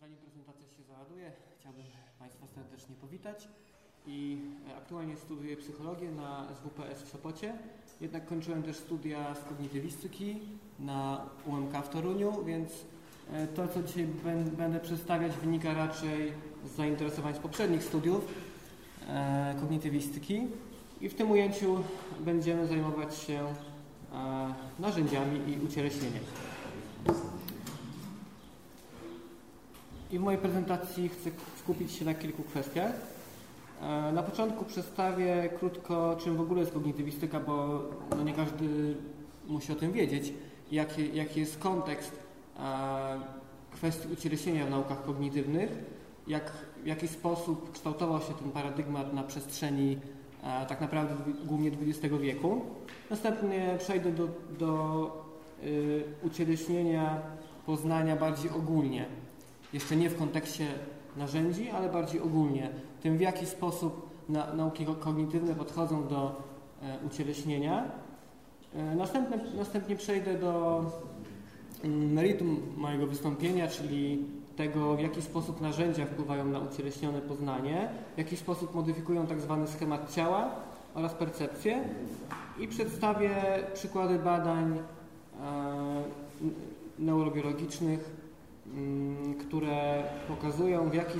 zanim prezentacja się załaduje, chciałbym Państwa serdecznie powitać. I e, aktualnie studiuję psychologię na SWPS w Sopocie, jednak kończyłem też studia z kognitywistyki na UMK w Toruniu, więc e, to, co dzisiaj będę przedstawiać, wynika raczej z zainteresowań z poprzednich studiów e, kognitywistyki. I w tym ujęciu będziemy zajmować się narzędziami i ucieleśnieniem. I w mojej prezentacji chcę skupić się na kilku kwestiach. E, na początku przedstawię krótko, czym w ogóle jest kognitywistyka, bo no nie każdy musi o tym wiedzieć, jaki, jaki jest kontekst e, kwestii ucieleśnienia w naukach kognitywnych, jak, w jaki sposób kształtował się ten paradygmat na przestrzeni e, tak naprawdę głównie XX wieku. Następnie przejdę do, do ucieleśnienia poznania bardziej ogólnie, jeszcze nie w kontekście narzędzi, ale bardziej ogólnie, tym w jaki sposób na, nauki kognitywne podchodzą do e, ucieleśnienia. E, następnie, następnie przejdę do mm, meritum mojego wystąpienia, czyli tego, w jaki sposób narzędzia wpływają na ucieleśnione poznanie, w jaki sposób modyfikują tak zwany schemat ciała oraz percepcję i przedstawię przykłady badań e, neurobiologicznych które pokazują, w jaki,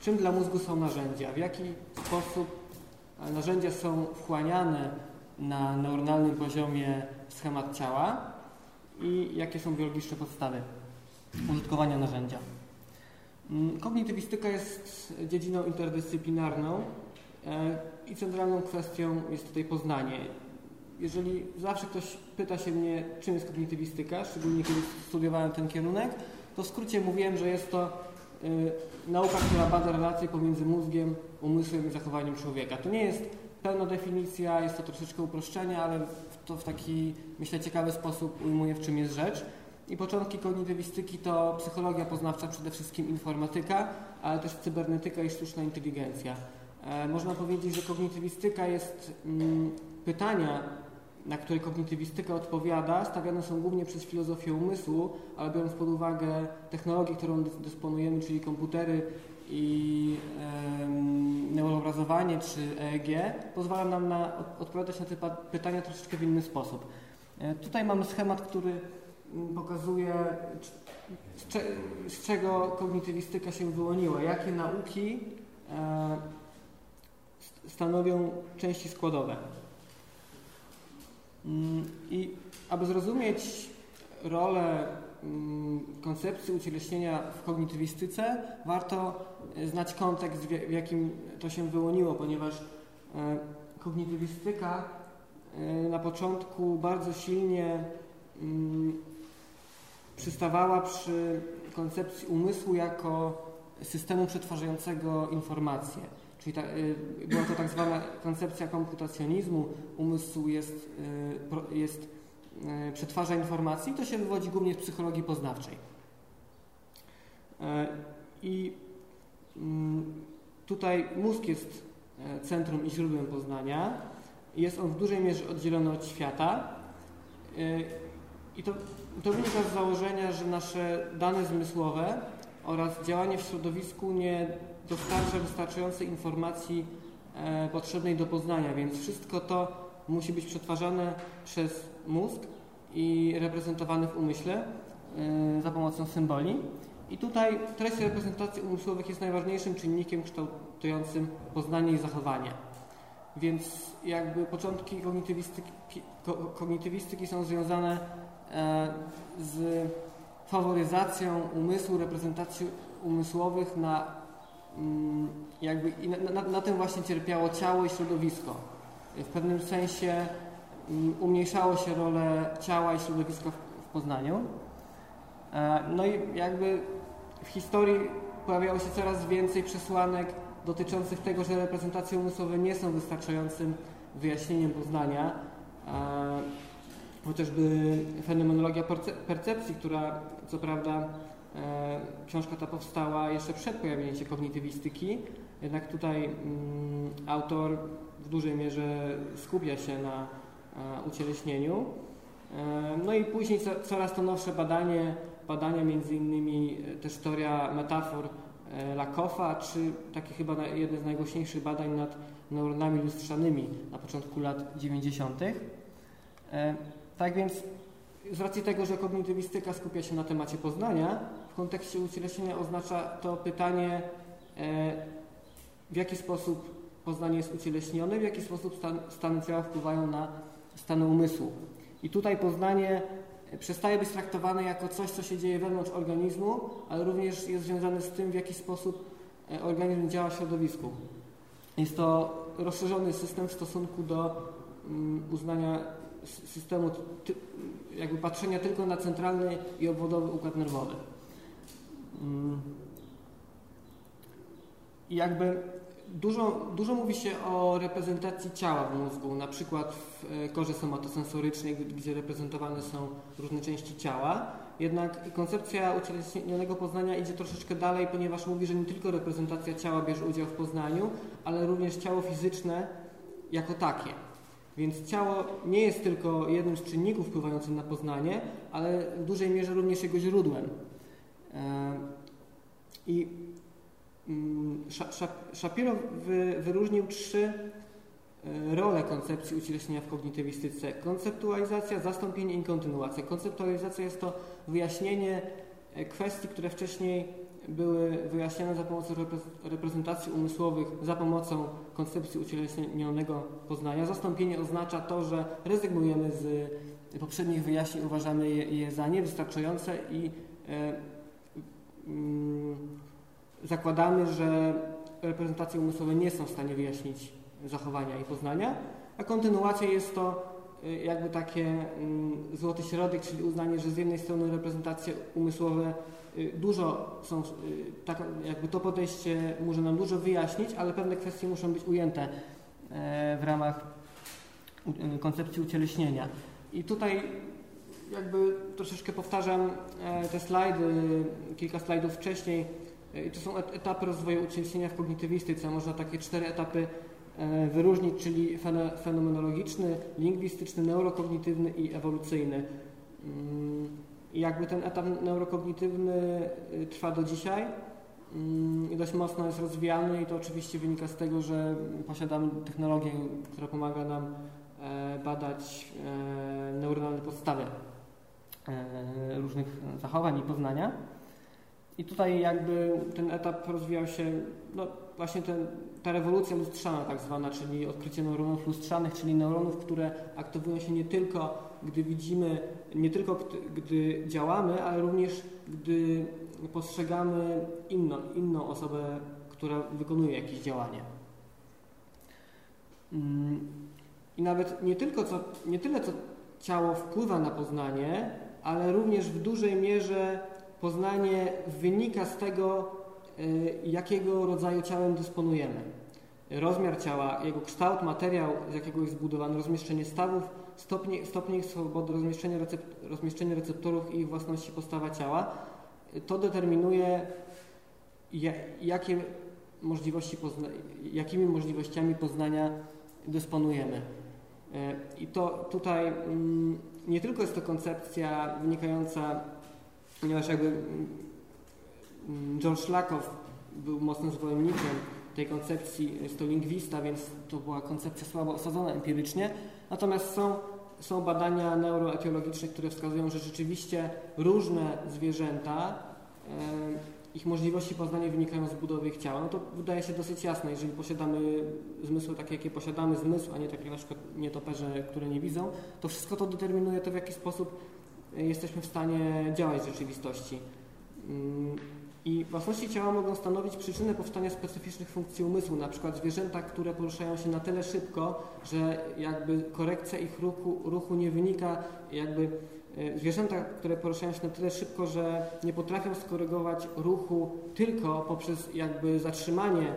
czym dla mózgu są narzędzia, w jaki sposób narzędzia są wchłaniane na neuronalnym poziomie w schemat ciała i jakie są biologiczne podstawy użytkowania narzędzia. Mm, kognitywistyka jest dziedziną interdyscyplinarną e, i centralną kwestią jest tutaj poznanie. Jeżeli zawsze ktoś pyta się mnie, czym jest kognitywistyka, szczególnie kiedy studiowałem ten kierunek, to w skrócie mówiłem, że jest to y, nauka, która bada relacje pomiędzy mózgiem, umysłem i zachowaniem człowieka. To nie jest pełna definicja, jest to troszeczkę uproszczenie, ale to w taki, myślę, ciekawy sposób ujmuje, w czym jest rzecz. I początki kognitywistyki to psychologia poznawcza, przede wszystkim informatyka, ale też cybernetyka i sztuczna inteligencja. E, można powiedzieć, że kognitywistyka jest mm, pytania na które kognitywistyka odpowiada, stawiane są głównie przez filozofię umysłu, ale biorąc pod uwagę technologię, którą dysponujemy, czyli komputery i e, neuroobrazowanie czy EEG, pozwala nam na odpowiadać na te pytania troszeczkę w inny sposób. E, tutaj mamy schemat, który mm, pokazuje, z, cze z czego kognitywistyka się wyłoniła, jakie nauki e, stanowią części składowe. I aby zrozumieć rolę mm, koncepcji ucieleśnienia w kognitywistyce, warto e, znać kontekst, w jakim to się wyłoniło, ponieważ e, kognitywistyka e, na początku bardzo silnie mm, przystawała przy koncepcji umysłu jako systemu przetwarzającego informacje. Czyli ta, y, była to tak zwana koncepcja komputacjonizmu. Umysł jest, y, jest y, przetwarza informacji. To się wywodzi głównie z psychologii poznawczej. I mm, tutaj mózg jest centrum i źródłem poznania. Jest on w dużej mierze oddzielony od świata. I to, to wynika z założenia, że nasze dane zmysłowe oraz działanie w środowisku nie dostarcza wystarczającej informacji e, potrzebnej do poznania, więc wszystko to musi być przetwarzane przez mózg i reprezentowane w umyśle e, za pomocą symboli. I tutaj treść reprezentacji umysłowych jest najważniejszym czynnikiem kształtującym poznanie i zachowanie. Więc jakby początki kognitywistyki, kognitywistyki są związane e, z faworyzacją umysłu, reprezentacji umysłowych na jakby na, na, na, tym właśnie cierpiało ciało i środowisko. W pewnym sensie mm, umniejszało się rolę ciała i środowiska w, w Poznaniu. E, no i jakby w historii pojawiało się coraz więcej przesłanek dotyczących tego, że reprezentacje umysłowe nie są wystarczającym wyjaśnieniem poznania. E, chociażby fenomenologia percepcji, która co prawda książka ta powstała jeszcze przed pojawieniem się kognitywistyki, jednak tutaj mm, autor w dużej mierze skupia się na e, ucieleśnieniu. E, no i później coraz to nowsze badanie badania, między innymi e, też teoria metafor e, Lakoffa, czy takie chyba jedne z najgłośniejszych badań nad neuronami lustrzanymi na początku lat 90. Tak więc z racji tego, że kognitywistyka skupia się na temacie poznania, w kontekście ucieleśnienia oznacza to pytanie, w jaki sposób poznanie jest ucieleśnione, w jaki sposób stan, stany ciała wpływają na stany umysłu. I tutaj poznanie przestaje być traktowane jako coś, co się dzieje wewnątrz organizmu, ale również jest związane z tym, w jaki sposób e, organizm działa w środowisku. Jest to rozszerzony system w stosunku do mm, uznania systemu, jakby patrzenia tylko na centralny i obwodowy układ nerwowy. Mm. I jakby Dużo, dużo mówi się o reprezentacji ciała w mózgu, na przykład w e, korze somatosensorycznej, gdzie reprezentowane są różne części ciała. Jednak koncepcja ucieleśnionego poznania idzie troszeczkę dalej, ponieważ mówi, że nie tylko reprezentacja ciała bierze udział w poznaniu, ale również ciało fizyczne jako takie. Więc ciało nie jest tylko jednym z czynników wpływających na poznanie, ale w dużej mierze również jego źródłem. I Mm, Shapiro wyróżnił trzy e, role koncepcji ucieleśnienia w kognitywistyce. Konceptualizacja, zastąpienie i kontynuacja. Konceptualizacja jest to wyjaśnienie e, kwestii, które wcześniej były wyjaśniane za pomocą reprezentacji umysłowych, za pomocą koncepcji ucieleśnionego poznania. Zastąpienie oznacza to, że rezygnujemy z poprzednich wyjaśnień, uważamy je, za niewystarczające i e, zakładamy, że reprezentacje umysłowe nie są w stanie wyjaśnić zachowania i poznania, a kontynuacja jest to y, jakby takie mm, złoty środek, czyli uznanie, że z jednej strony reprezentacje umysłowe y, dużo są, y, tak jakby to podejście może nam dużo wyjaśnić, ale pewne kwestie muszą być ujęte e, w ramach koncepcji ucieleśnienia. I tutaj jakby troszeczkę powtarzam e, te slajdy, kilka slajdów wcześniej, i to są etapy rozwoju ucieleśnienia w kognitywistyce. Można takie cztery etapy e, wyróżnić, czyli fenomenologiczny, lingwistyczny, neurokognitywny i ewolucyjny. Mm, I jakby ten etap neurokognitywny trwa do dzisiaj mm, i dość mocno jest rozwijany i to oczywiście wynika z tego, że posiadamy technologię, która pomaga nam e, badać e, neuronalne podstawy różnych zachowań i poznania. I tutaj jakby ten etap rozwijał się, no właśnie ten, ta rewolucja lustrzana tak zwana, czyli odkrycie neuronów lustrzanych, czyli neuronów, które aktywują się nie tylko, gdy widzimy, nie tylko gdy, gdy działamy, ale również gdy postrzegamy inną, inną osobę, która wykonuje jakieś działanie. Mm, I nawet nie, tylko co, nie tyle, co ciało wpływa na poznanie, ale również w dużej mierze poznanie wynika z tego, y, jakiego rodzaju ciałem dysponujemy. Rozmiar ciała, jego kształt, materiał, z jakiego jest zbudowany, rozmieszczenie stawów, stopnie, stopnie ich swobody, rozmieszczenie, recept, rozmieszczenie receptorów i własności postawa ciała. To determinuje, jakie możliwości pozna, jakimi możliwościami poznania dysponujemy. Y, I to tutaj mm, nie tylko jest to koncepcja wynikająca ponieważ jakby mm, George Lakoff był mocnym zwolennikiem tej koncepcji, jest to lingwista, więc to była koncepcja słabo osadzona empirycznie. Natomiast są, są badania neuroetiologiczne, które wskazują, że rzeczywiście różne zwierzęta, ich możliwości poznania wynikają z budowy ich ciała. No to wydaje się dosyć jasne, jeżeli posiadamy zmysły takie, jakie posiadamy, zmysł, a nie takie na przykład nietoperze, które nie widzą, to wszystko to determinuje to, w jaki sposób jesteśmy w stanie działać w rzeczywistości. Mm, I własności ciała mogą stanowić przyczynę powstania specyficznych funkcji umysłu, na przykład zwierzęta, które poruszają się na tyle szybko, że jakby korekcja ich ruchu, ruchu nie wynika, jakby e, zwierzęta, które poruszają się na tyle szybko, że nie potrafią skorygować ruchu tylko poprzez jakby zatrzymanie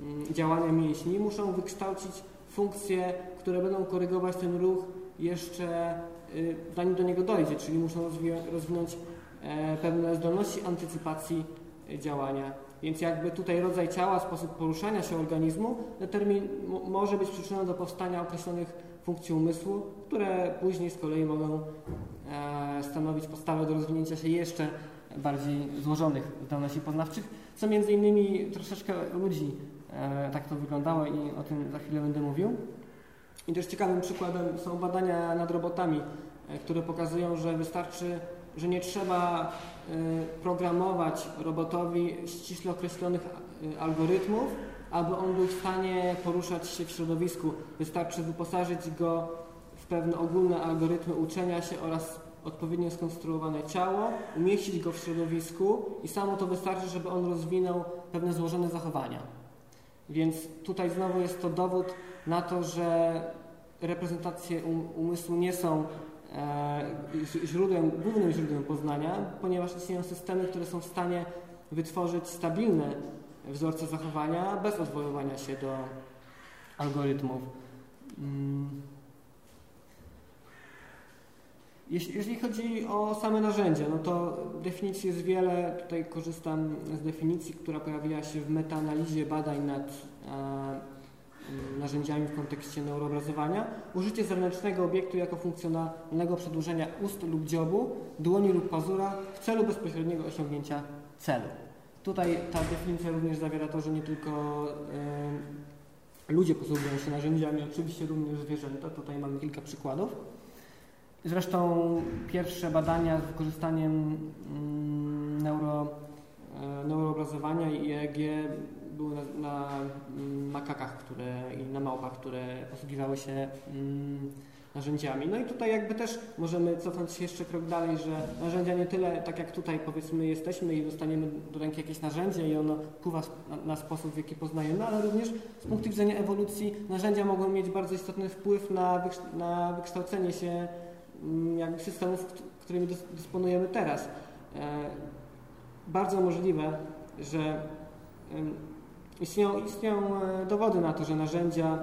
mm, działania mięśni, muszą wykształcić funkcje, które będą korygować ten ruch jeszcze Y, zanim do niego dojdzie, czyli muszą rozwinąć e, pewne zdolności antycypacji y, działania. Więc jakby tutaj rodzaj ciała, sposób poruszania się organizmu determin, może być przyczyną do powstania określonych funkcji umysłu, które później z kolei mogą e, stanowić podstawę do rozwinięcia się jeszcze bardziej złożonych zdolności poznawczych, co między innymi troszeczkę ludzi e, tak to wyglądało i o tym za chwilę będę mówił. I też ciekawym przykładem są badania nad robotami, e, które pokazują, że wystarczy, że nie trzeba programować robotowi ściśle określonych algorytmów, aby on był w stanie poruszać się w środowisku. Wystarczy wyposażyć go w pewne ogólne algorytmy uczenia się oraz odpowiednio skonstruowane ciało, umieścić go w środowisku i samo to wystarczy, żeby on rozwinął pewne złożone zachowania. Więc tutaj znowu jest to dowód na to, że reprezentacje um, umysłu nie są e, źródłem, głównym źródłem poznania, ponieważ istnieją systemy, które są w stanie wytworzyć stabilne wzorce zachowania bez odwoływania się do algorytmów. Mm. Jeśli, jeśli, chodzi o same narzędzia, no to definicji jest wiele. Tutaj korzystam z definicji, która pojawiła się w metaanalizie badań nad e, narzędziami w kontekście neuroobrazowania. Użycie zewnętrznego obiektu jako funkcjonalnego przedłużenia ust lub dziobu, dłoni lub pazura w celu bezpośredniego osiągnięcia celu. Tutaj ta definicja również zawiera to, że nie tylko y, ludzie posługują się narzędziami, oczywiście również zwierzęta. Tutaj mamy kilka przykładów. Zresztą pierwsze badania z wykorzystaniem mm, neuro, y, neuroobrazowania i EEG były na, na mm, makakach które, i na małpach, które posługiwały się mm, narzędziami. No i tutaj jakby też możemy cofnąć się jeszcze krok dalej, że narzędzia nie tyle, tak jak tutaj powiedzmy jesteśmy i dostaniemy do ręki jakieś narzędzie i ono wpływa na, sposób, w jaki poznajemy, ale również z punktu widzenia ewolucji narzędzia mogą mieć bardzo istotny wpływ na, na wykształcenie się mm, jakby systemów, którymi dysponujemy teraz. E, bardzo możliwe, że istnieją, istnieją e, dowody na to, że narzędzia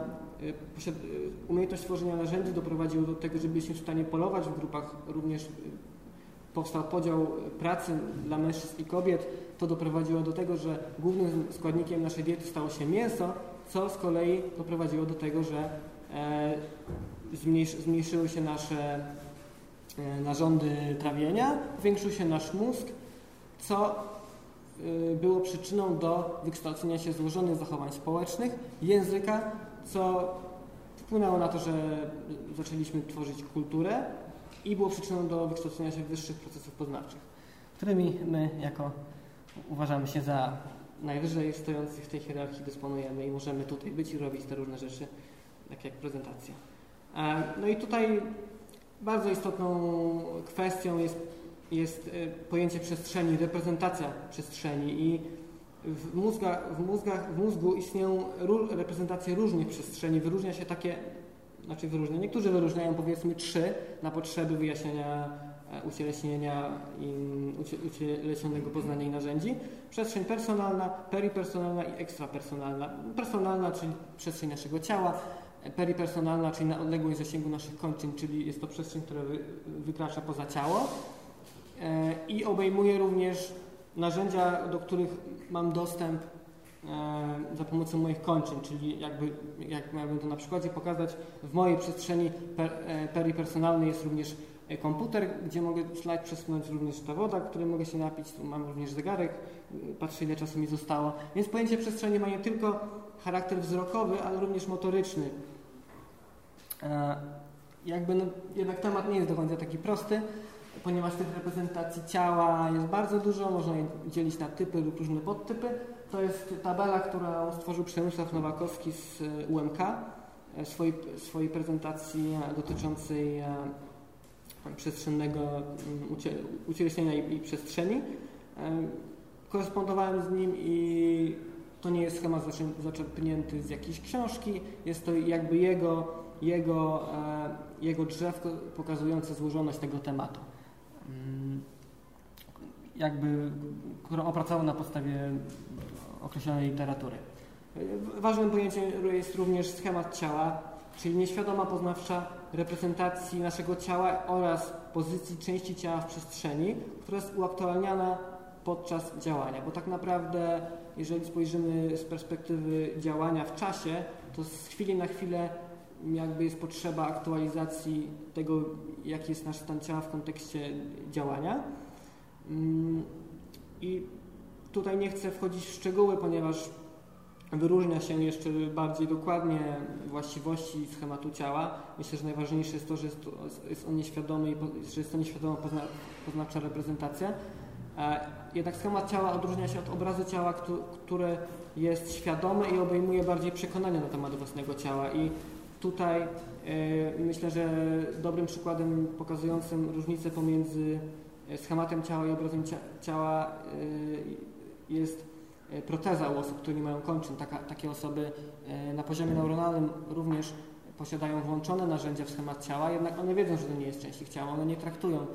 umiejętność tworzenia narzędzi doprowadziła do tego, że byliśmy w stanie polować w grupach. Również y, powstał podział pracy dla mężczyzn i kobiet. To doprowadziło do tego, że głównym składnikiem naszej diety stało się mięso, co z kolei doprowadziło do tego, że e, zmniejszyły się nasze e, narządy trawienia, zwiększył się nasz mózg, co było przyczyną do wykształcenia się złożonych zachowań społecznych, języka co wpłynęło na to, że zaczęliśmy tworzyć kulturę i było przyczyną do wykształcenia się wyższych procesów poznawczych, którymi my jako uważamy się za najwyżej stojących w tej hierarchii dysponujemy i możemy tutaj być i robić te różne rzeczy, tak jak prezentacja. E, no i tutaj bardzo istotną kwestią jest, jest e, pojęcie przestrzeni, reprezentacja przestrzeni i w, mózgach, w, mózgach, w mózgu istnieją reprezentacje różnych przestrzeni. Wyróżnia się takie, znaczy wyróżnia, niektórzy wyróżniają powiedzmy trzy na potrzeby wyjaśnienia e, ucieleśnienia i ucieleśnionego poznania i narzędzi. Przestrzeń personalna, peripersonalna i ekstrapersonalna. Personalna, czyli przestrzeń naszego ciała, peripersonalna, czyli na odległość zasięgu naszych kończyn, czyli jest to przestrzeń, która wykracza poza ciało e, i obejmuje również narzędzia, do których mam dostęp e, za pomocą moich kończyn, czyli jakby, jak miałbym to na przykładzie pokazać, w mojej przestrzeni per, e, peripersonalnej jest również e, komputer, gdzie mogę slajd przesunąć również ta woda, której mogę się napić, tu mam również zegarek, patrzę ile czasu mi zostało. Więc pojęcie przestrzeni ma nie tylko charakter wzrokowy, ale również motoryczny. Jakby no, jednak temat nie jest do końca taki prosty, ponieważ tych reprezentacji ciała jest bardzo dużo, można je dzielić na typy lub różne podtypy. To jest tabela, którą stworzył Przemysław Nowakowski z e, UMK w swojej, swojej prezentacji dotyczącej e, przestrzennego mm, ucieleśnienia i, i przestrzeni. E, korespondowałem z nim i to nie jest schemat zaczerpnięty z jakiejś książki, jest to jakby jego, jego, jego drzewko pokazujące złożoność tego tematu. Mm, jakby, opracował na podstawie określonej literatury. Ważnym pojęciem jest również schemat ciała, czyli nieświadoma poznawcza reprezentacji naszego ciała oraz pozycji części ciała w przestrzeni, która jest uaktualniana podczas działania, bo tak naprawdę jeżeli spojrzymy z perspektywy działania w czasie, to z chwili na chwilę jakby jest potrzeba aktualizacji tego, jaki jest nasz stan ciała w kontekście działania. Mm, I tutaj nie chcę wchodzić w szczegóły, ponieważ wyróżnia się jeszcze bardziej dokładnie właściwości schematu ciała. Myślę, że najważniejsze jest to, że jest, on nieświadomy i że jest to nieświadoma pozna, poznawcza reprezentacja. E, jednak schemat ciała odróżnia się od obrazu ciała, które jest świadome i obejmuje bardziej przekonania na temat własnego ciała. I tutaj e, myślę, że dobrym przykładem pokazującym różnicę pomiędzy schematem ciała i obrazem ciała e, jest proteza u osób, które nie mają kończyn. Taka, takie osoby na poziomie neuronalnym również posiadają włączone narzędzia w schemat ciała, jednak one wiedzą, że to nie jest część ich ciała, one nie traktują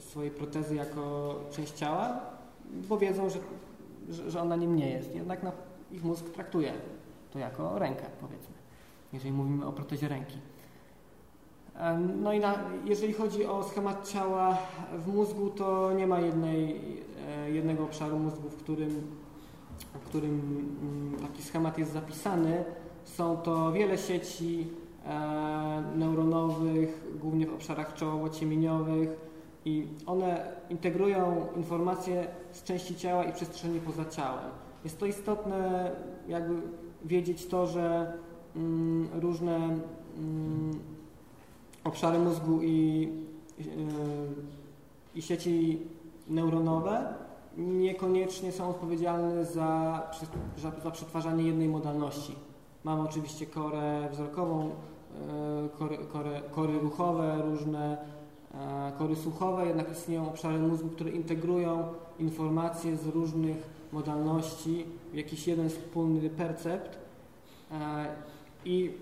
swojej protezy jako część ciała, bo wiedzą, że, że, ona nim nie jest. Jednak na, ich mózg traktuje to jako rękę, powiedzmy, jeżeli mówimy o protezie ręki. No i na, jeżeli chodzi o schemat ciała w mózgu, to nie ma jednej, e, jednego obszaru mózgu, w którym, w którym mm, taki schemat jest zapisany. Są to wiele sieci e, neuronowych, głównie w obszarach czołowo-ciemieniowych, i one integrują informacje z części ciała i przestrzeni poza ciałem. Jest to istotne, jakby wiedzieć to, że różne mm, obszary mózgu i, yy, i sieci neuronowe niekoniecznie są odpowiedzialne za, za, za przetwarzanie jednej modalności. Mamy oczywiście korę wzrokową, kory, kory, kory ruchowe, różne E, kory słuchowe, jednak istnieją obszary mózgu, które integrują informacje z różnych modalności w jakiś jeden wspólny percept e, i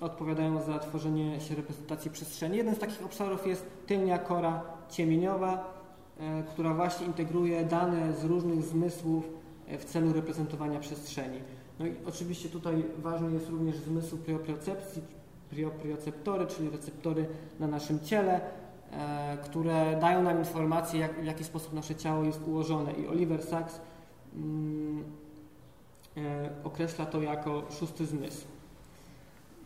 odpowiadają za tworzenie się reprezentacji przestrzeni. Jeden z takich obszarów jest tylnia kora ciemieniowa, e, która właśnie integruje dane z różnych zmysłów w celu reprezentowania przestrzeni. No i oczywiście tutaj ważny jest również zmysł prioprocepcji, prioprioceptory, czyli receptory na naszym ciele, E, które dają nam informację, jak, w jaki sposób nasze ciało jest ułożone. I Oliver Sacks mm, e, określa to jako szósty zmysł.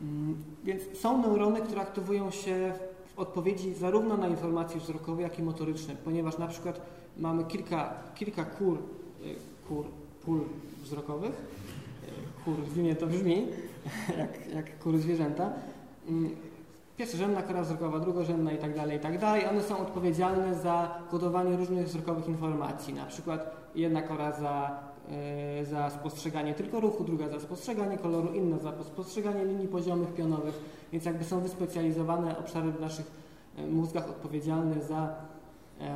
Mm, więc są neurony, które aktywują się w odpowiedzi zarówno na informacje wzrokowe, jak i motoryczne, ponieważ na przykład mamy kilka, kilka kur, e, kur, pól wzrokowych, kur w imię to brzmi, jak, jak kur zwierzęta, mm, pierwszorzędna kora wzrokowa, drugorzędna i tak dalej, i tak dalej. One są odpowiedzialne za kodowanie różnych wzrokowych informacji. Na przykład jedna kora za, za spostrzeganie tylko ruchu, druga za spostrzeganie koloru, inna za spostrzeganie linii poziomych, pionowych. Więc jakby są wyspecjalizowane obszary w naszych yy, mózgach odpowiedzialne za yy,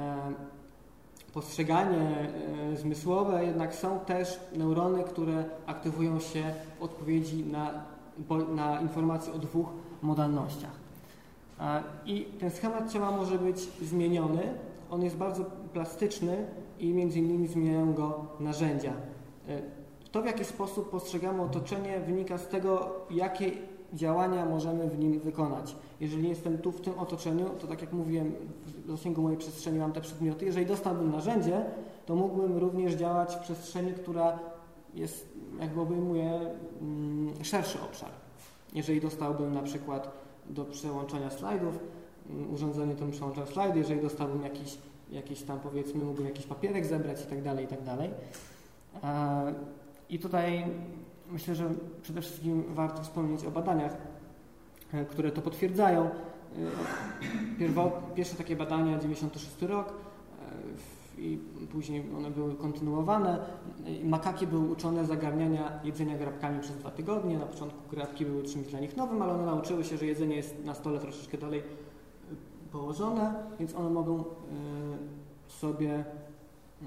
postrzeganie zmysłowe, jednak są też neurony, które aktywują się w odpowiedzi na, na informacje o dwóch modalnościach. I ten schemat ciała może być zmieniony. On jest bardzo plastyczny i między innymi zmieniają go narzędzia. E, to, w jaki sposób postrzegamy otoczenie, wynika z tego, jakie działania możemy w nim wykonać. Jeżeli jestem tu w tym otoczeniu, to tak jak mówiłem, w zasięgu mojej przestrzeni mam te przedmioty. Jeżeli dostałbym narzędzie, to mógłbym również działać w przestrzeni, która jest, jakby obejmuje mm, szerszy obszar. Jeżeli dostałbym na przykład do przełączania slajdów. Urządzenie to mi przełącza slajdy, jeżeli dostałbym jakiś, jakiś tam powiedzmy, mógłbym jakiś papierek zebrać i tak dalej, i tak dalej. I tutaj myślę, że przede wszystkim warto wspomnieć o badaniach, e, które to potwierdzają. E, pierwsze takie badania, 96 rok, e, i później one były kontynuowane. Makaki były uczone zagarniania jedzenia grabkami przez dwa tygodnie. Na początku grabki były czymś dla nich nowym, ale one nauczyły się, że jedzenie jest na stole troszeczkę dalej położone, więc one mogą y, sobie y,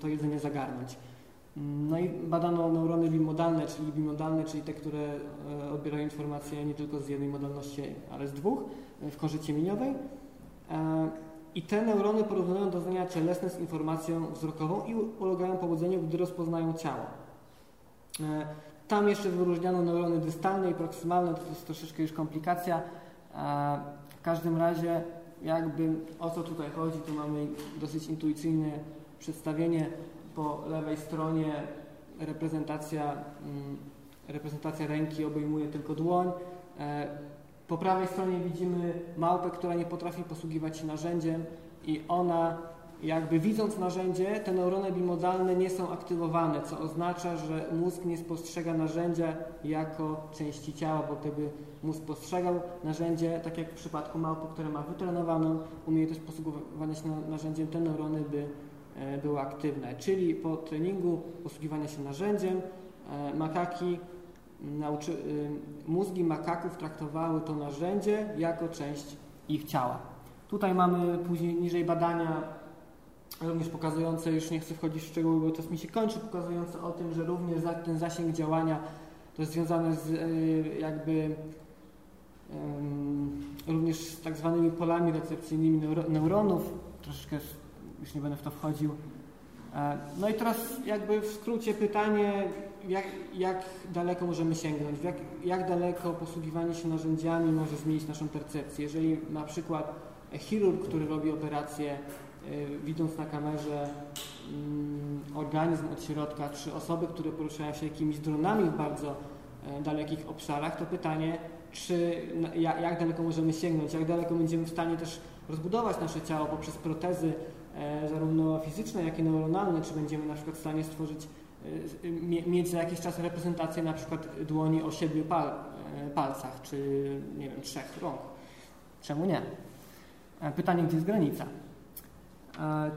to jedzenie zagarnąć. No i badano neurony bimodalne, czyli bimodalne, czyli te, które odbierają informacje nie tylko z jednej modalności, ale z dwóch w korze ciemieniowej. I te neurony porównują doznania cielesne z informacją wzrokową i ulegają pobudzeniu, gdy rozpoznają ciało. E, tam jeszcze wyróżniano neurony dystalne i proksymalne, to jest troszeczkę już komplikacja. E, w każdym razie, jakby o co tutaj chodzi, to mamy dosyć intuicyjne przedstawienie po lewej stronie reprezentacja mm, reprezentacja ręki obejmuje tylko dłoń. Po prawej stronie widzimy małpę, która nie potrafi posługiwać się narzędziem i ona jakby widząc narzędzie, te neurony bimodalne nie są aktywowane, co oznacza, że mózg nie spostrzega narzędzia jako części ciała, bo gdyby mózg postrzegał narzędzie, tak jak w przypadku małpy, która ma wytrenowaną umiejętność posługiwania się narzędziem, te neurony by e, były aktywne. Czyli po treningu posługiwania się narzędziem e, makaki nauczy, y, mózgi makaków traktowały to narzędzie jako część ich ciała. Tutaj mamy później niżej badania również pokazujące, już nie chcę wchodzić w szczegóły, bo czas mi się kończy, pokazujące o tym, że również ten zasięg działania to jest związane z y, jakby również z tak zwanymi polami recepcyjnymi neuronów. Troszeczkę już nie będę w to wchodził. E, no i teraz jakby w skrócie pytanie, jak, jak daleko możemy sięgnąć, jak, jak daleko posługiwanie się narzędziami może zmienić naszą percepcję. Jeżeli na przykład chirurg, który robi operację, widząc na kamerze mm, organizm od środka, czy osoby, które poruszają się jakimiś dronami w bardzo e, dalekich obszarach, to pytanie, czy jak, daleko możemy sięgnąć, jak daleko będziemy w stanie też rozbudować nasze ciało poprzez protezy e, zarówno fizyczne, jak i neuronalne, czy będziemy na przykład w stanie stworzyć mieć za jakiś czas reprezentację na przykład dłoni o siedmiu pal, e, palcach, czy nie wiem, trzech rąk. Czemu nie? E, pytanie, gdzie jest granica? E,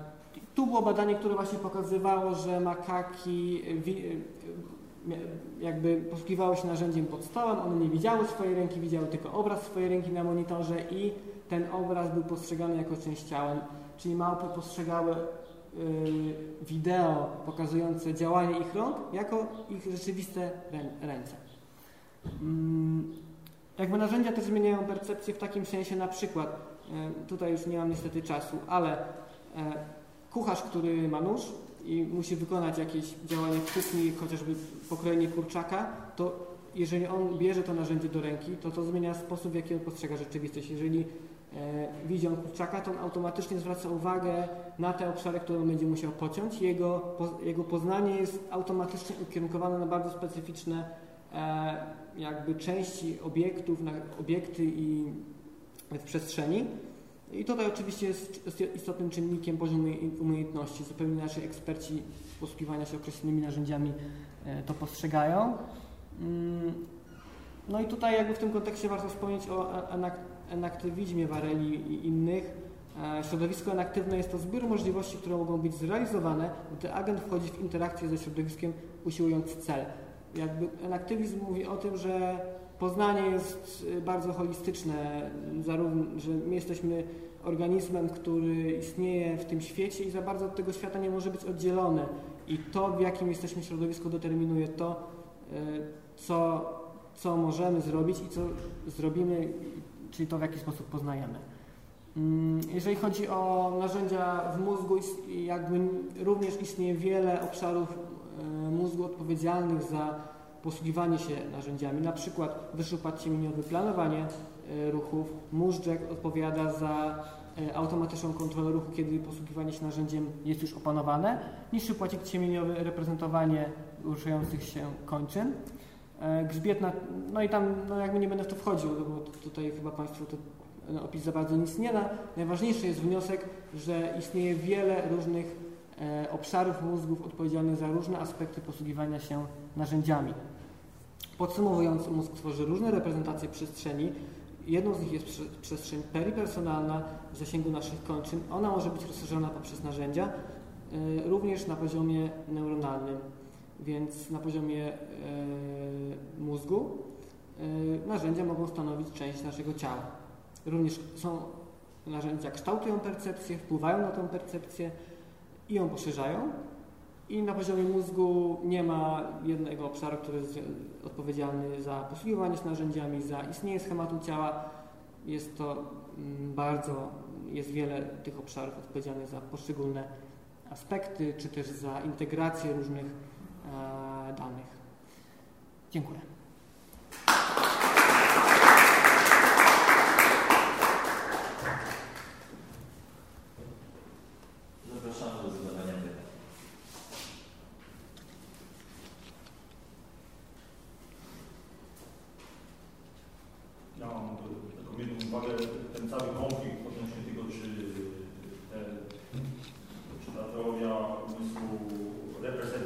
tu było badanie, które właśnie pokazywało, że makaki jakby posługiwały się narzędziem pod stołem, one nie widziały swojej ręki, widziały tylko obraz swojej ręki na monitorze i ten obraz był postrzegany jako część ciała. Czyli małpy postrzegały Y, wideo pokazujące działanie ich rąk jako ich rzeczywiste ręce. Mm, jakby narzędzia też zmieniają percepcję w takim sensie na przykład, tutaj już nie mam niestety czasu, ale kucharz, który ma nóż i musi wykonać jakieś działanie w kuchni, chociażby pokrojenie kurczaka, to jeżeli on bierze to narzędzie do ręki, to to zmienia sposób, w jaki on postrzega rzeczywistość. Jeżeli E, widzi on kurczaka, to on automatycznie zwraca uwagę na te obszary, które on będzie musiał pociąć. Jego, jego poznanie jest automatycznie ukierunkowane na bardzo specyficzne e, jakby części obiektów, obiekty i w przestrzeni. I tutaj oczywiście jest istotnym czynnikiem poziom umiejętności. Zupełnie nasi eksperci posługiwania się określonymi narzędziami e, to postrzegają. Mm, no i tutaj jakby w tym kontekście warto wspomnieć o enaktywizmie Wareli i innych. E, środowisko enaktywne jest to zbiór możliwości, które mogą być zrealizowane, gdy agent wchodzi w interakcję ze środowiskiem, usiłując cel. Jakby enaktywizm mówi o tym, że poznanie jest y, bardzo holistyczne, zarówno, że my jesteśmy organizmem, który istnieje w tym świecie i za bardzo od tego świata nie może być oddzielony. I to, w jakim jesteśmy środowisku, determinuje to, y, co, co możemy zrobić i co zrobimy czyli to w jaki sposób poznajemy. Mm, jeżeli chodzi o narzędzia w mózgu, jakby również istnieje wiele obszarów e, mózgu odpowiedzialnych za posługiwanie się narzędziami, na przykład wyższy układ ciemieniowy, planowanie e, ruchów, móżdżek odpowiada za e, automatyczną kontrolę ruchu, kiedy posługiwanie się narzędziem jest już opanowane, niższy płacik ciemieniowy, reprezentowanie ruszających się kończyn, E, grzbietna, no i tam no jakby nie będę w to wchodził, no bo tutaj chyba Państwu to no, opis za bardzo nic nie da. Najważniejszy jest wniosek, że istnieje wiele różnych obszarów mózgów odpowiedzialnych za różne aspekty posługiwania się narzędziami. Podsumowując, mózg tworzy różne reprezentacje przestrzeni. Jedną z nich jest przestrzeń peripersonalna w zasięgu naszych kończyn. Ona może być rozszerzona poprzez narzędzia, e, również na poziomie neuronalnym. Więc na poziomie e, mózgu e, narzędzia mogą stanowić część naszego ciała. Również są narzędzia, kształtują percepcję, wpływają na tę percepcję i ją poszerzają. I na poziomie mózgu nie ma jednego obszaru, który jest odpowiedzialny za posługiwanie się narzędziami, za istnienie schematu ciała. Jest to mm, bardzo, jest wiele tych obszarów odpowiedzialnych za poszczególne aspekty, czy też za integrację różnych E, danych. Dziękuję.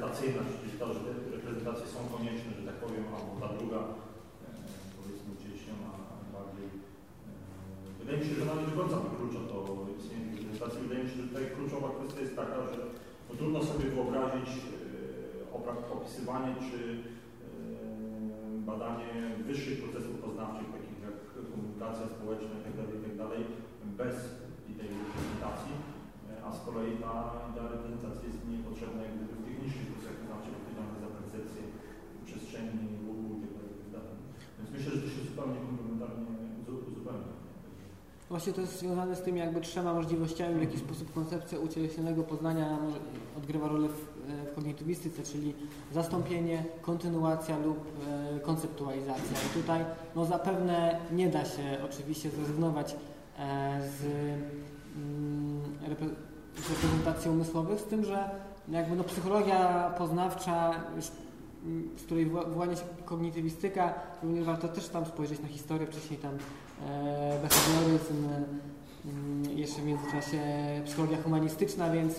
Reprezentacyjna, czyli to, że te reprezentacje są konieczne, że tak powiem, albo ta druga, e, powiedzmy, ucieleśniona bardziej. E, wydaje mi się, że nawet nie do końca wyklucza to istnienie tej reprezentacji. Wydaje mi się, że tutaj kluczowa kwestia jest taka, że no, trudno sobie wyobrazić e, opisywanie czy badanie wyższych procesów poznawczych, takich jak komunikacja społeczna itd., tak itd., tak bez tej reprezentacji, a z kolei ta idea reprezentacji jest mniej potrzebna jak gdyby w tych niższych procesach poznawczych odpowiedzialnych za percepcję przestrzeni, ruchu itd., tak itd. Więc myślę, że to się zupełnie komplementarnie uzupełnia. Właśnie to jest związane z tymi jakby trzema możliwościami, w jaki sposób koncepcja ucieleśnionego poznania odgrywa rolę w, w kognitywistyce, czyli zastąpienie, kontynuacja lub e, konceptualizacja. I tutaj no, zapewne nie da się oczywiście zrezygnować e, z, mm, reprezentacji umysłowych, z tym, że jakby no, psychologia poznawcza z której wyłania się kognitywistyka, również warto też tam spojrzeć na historię, wcześniej tam e, behawioryzm, mm, jeszcze w międzyczasie psychologia humanistyczna, więc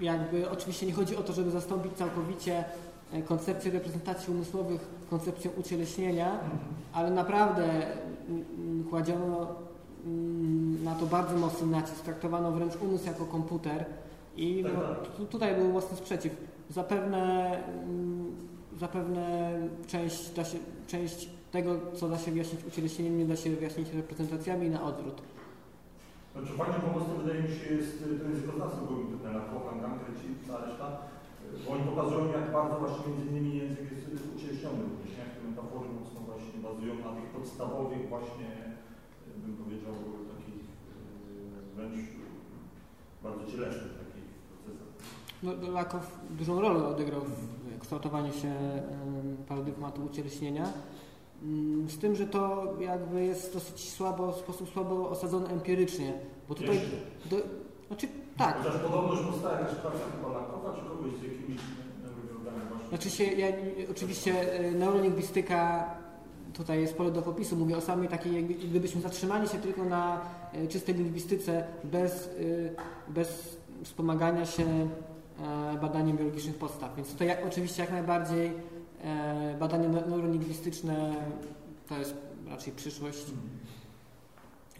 jakby oczywiście nie chodzi o to, żeby zastąpić całkowicie e, koncepcję reprezentacji umysłowych koncepcją ucieleśnienia, ale naprawdę mm, mm, kładziono na to bardzo mocny nacisk, traktowano wręcz umysł jako komputer i tak, no, tak. tutaj był mocny sprzeciw. Zapewne zapewne część, da się, część tego, co da się wyjaśnić ucieleśnieniem, nie da się wyjaśnić reprezentacjami na odwrót. Znaczy fajnym pomysłem wydaje mi się jest to językoznawstwo kognitywne, Kocham, Gankret i cała reszta, bo oni pokazują jak bardzo właśnie między innymi język jest ucieleśniony również, nie? Te metafory mocno właśnie bazują na tych podstawowych właśnie, bym powiedział, takich e, wręcz bardzo cielesnych procesach. No, Lakow dużą rolę odegrał w kształtowaniu się paradygmatu ucieleśnienia. Mm, z tym, że to jakby jest dosyć słabo, w sposób słabo osadzony empirycznie. Bo tutaj. Do, znaczy, tak. Chociaż podobno już powstała jakaś praca chyba Lakowa, czy kogoś z jakimiś neurobiologami właśnie. Znaczy się, ja, oczywiście e, neurolingwistyka tutaj jest pole do popisu. Mówię o samej takiej, gdybyśmy zatrzymali się tylko na e, czystej lingwistyce bez, e, bez wspomagania się badaniem biologicznych podstaw. Więc tutaj jak, oczywiście jak najbardziej e, badanie neurolingwistyczne to jest raczej przyszłość mhm.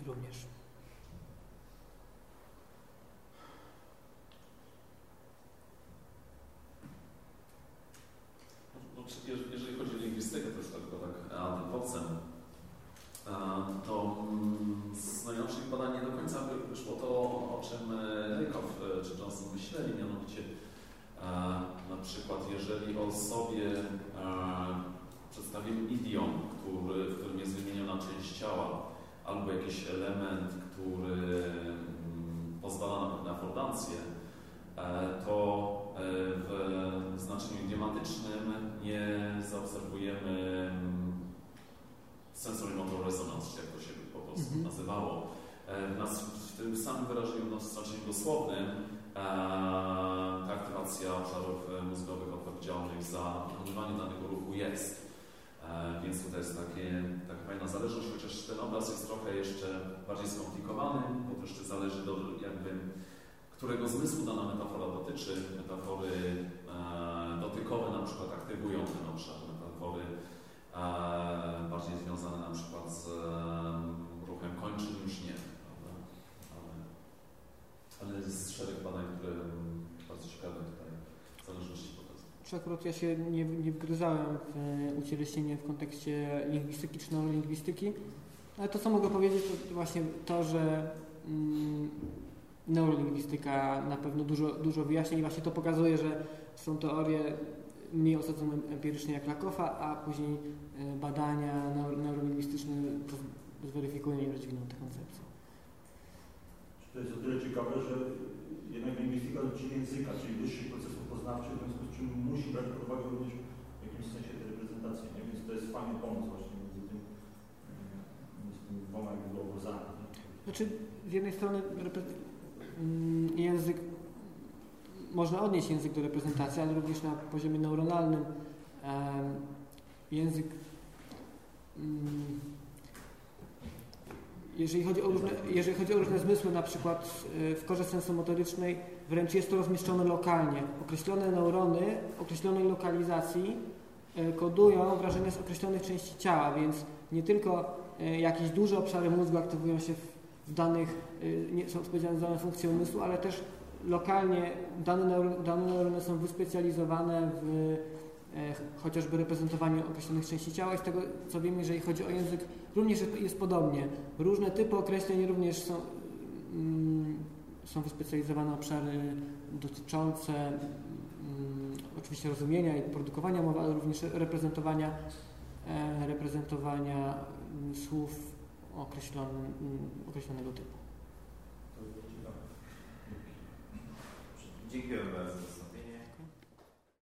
również. No, jeżeli chodzi o lingwistykę, to jest tylko tak ad vocem, to mm, z najnowszych badań nie do końca wyszło to, o czym Rakoff e, czy Johnson myśleli, mianowicie e, na przykład jeżeli o sobie e, przedstawimy idiom, który, w którym jest wymieniona część ciała, albo jakiś element, który mm, pozwala na pewne affordancje, to w znaczeniu idiomatycznym nie zaobserwujemy mm, sensory motor resonance, jak to się po prostu -hmm. nazywało. Nas, w tym samym wyrażeniu w znaczeniu dosłownym e, ta aktywacja obszarów e, mózgowych odpowiedzialnych za wykonywanie danego ruchu jest. E, więc tutaj jest takie, taka fajna zależność, chociaż ten obraz jest trochę jeszcze bardziej skomplikowany, bo to jeszcze zależy do jakby którego zmysłu dana metafora dotyczy. Metafory e, dotykowe na przykład aktywują ten obszar, metafory e, bardziej związane na przykład z ruchem kończyn już nie. Ale, ale jest szereg badań, które bardzo ciekawe tutaj w zależności pokazują. Akurat ja się nie, nie wgryzałem w e, ucieleśnienie w kontekście lingwistyki czy neurolingwistyki, ale to co mogę powiedzieć to właśnie to, że mm, neurolingwistyka na pewno dużo, dużo wyjaśnia i właśnie to pokazuje, że są teorie mniej osadzone empirycznie jak Lakofa, a później e, badania neurolingwistyczne zweryfikują i rozwiną te koncepcje. To jest o tyle ciekawe, że jednak lingwistyka dotyczy języka, czyli wyższych procesów poznawczych, czym musi brać pod uwagę również w jakimś sensie te reprezentacje, nie? więc to jest fajny pomysł właśnie między, tym, e, między tymi dwoma jakby obozami. Znaczy, z jednej strony mm, język można odnieść język do reprezentacji, ale również na poziomie neuronalnym język jeżeli chodzi, o różne, jeżeli chodzi o różne zmysły, na przykład w korze sensomotorycznej wręcz jest to rozmieszczone lokalnie. Określone neurony określonej lokalizacji e, kodują wrażenia z określonych części ciała, więc nie tylko e, jakieś duże obszary mózgu aktywują się w, danych, e, nie, są odpowiedzialne za dane funkcje umysłu, ale też lokalnie dane, neur, dane neurony są wyspecjalizowane w e, chociażby reprezentowaniu określonych części ciała i z tego co wiemy, jeżeli chodzi o język, również jest, podobnie. Różne typy określeń również są, mm, są wyspecjalizowane obszary dotyczące mm, oczywiście rozumienia i produkowania mowy, ale również reprezentowania, e, reprezentowania mm, słów określonego typu. Dziękuję bardzo.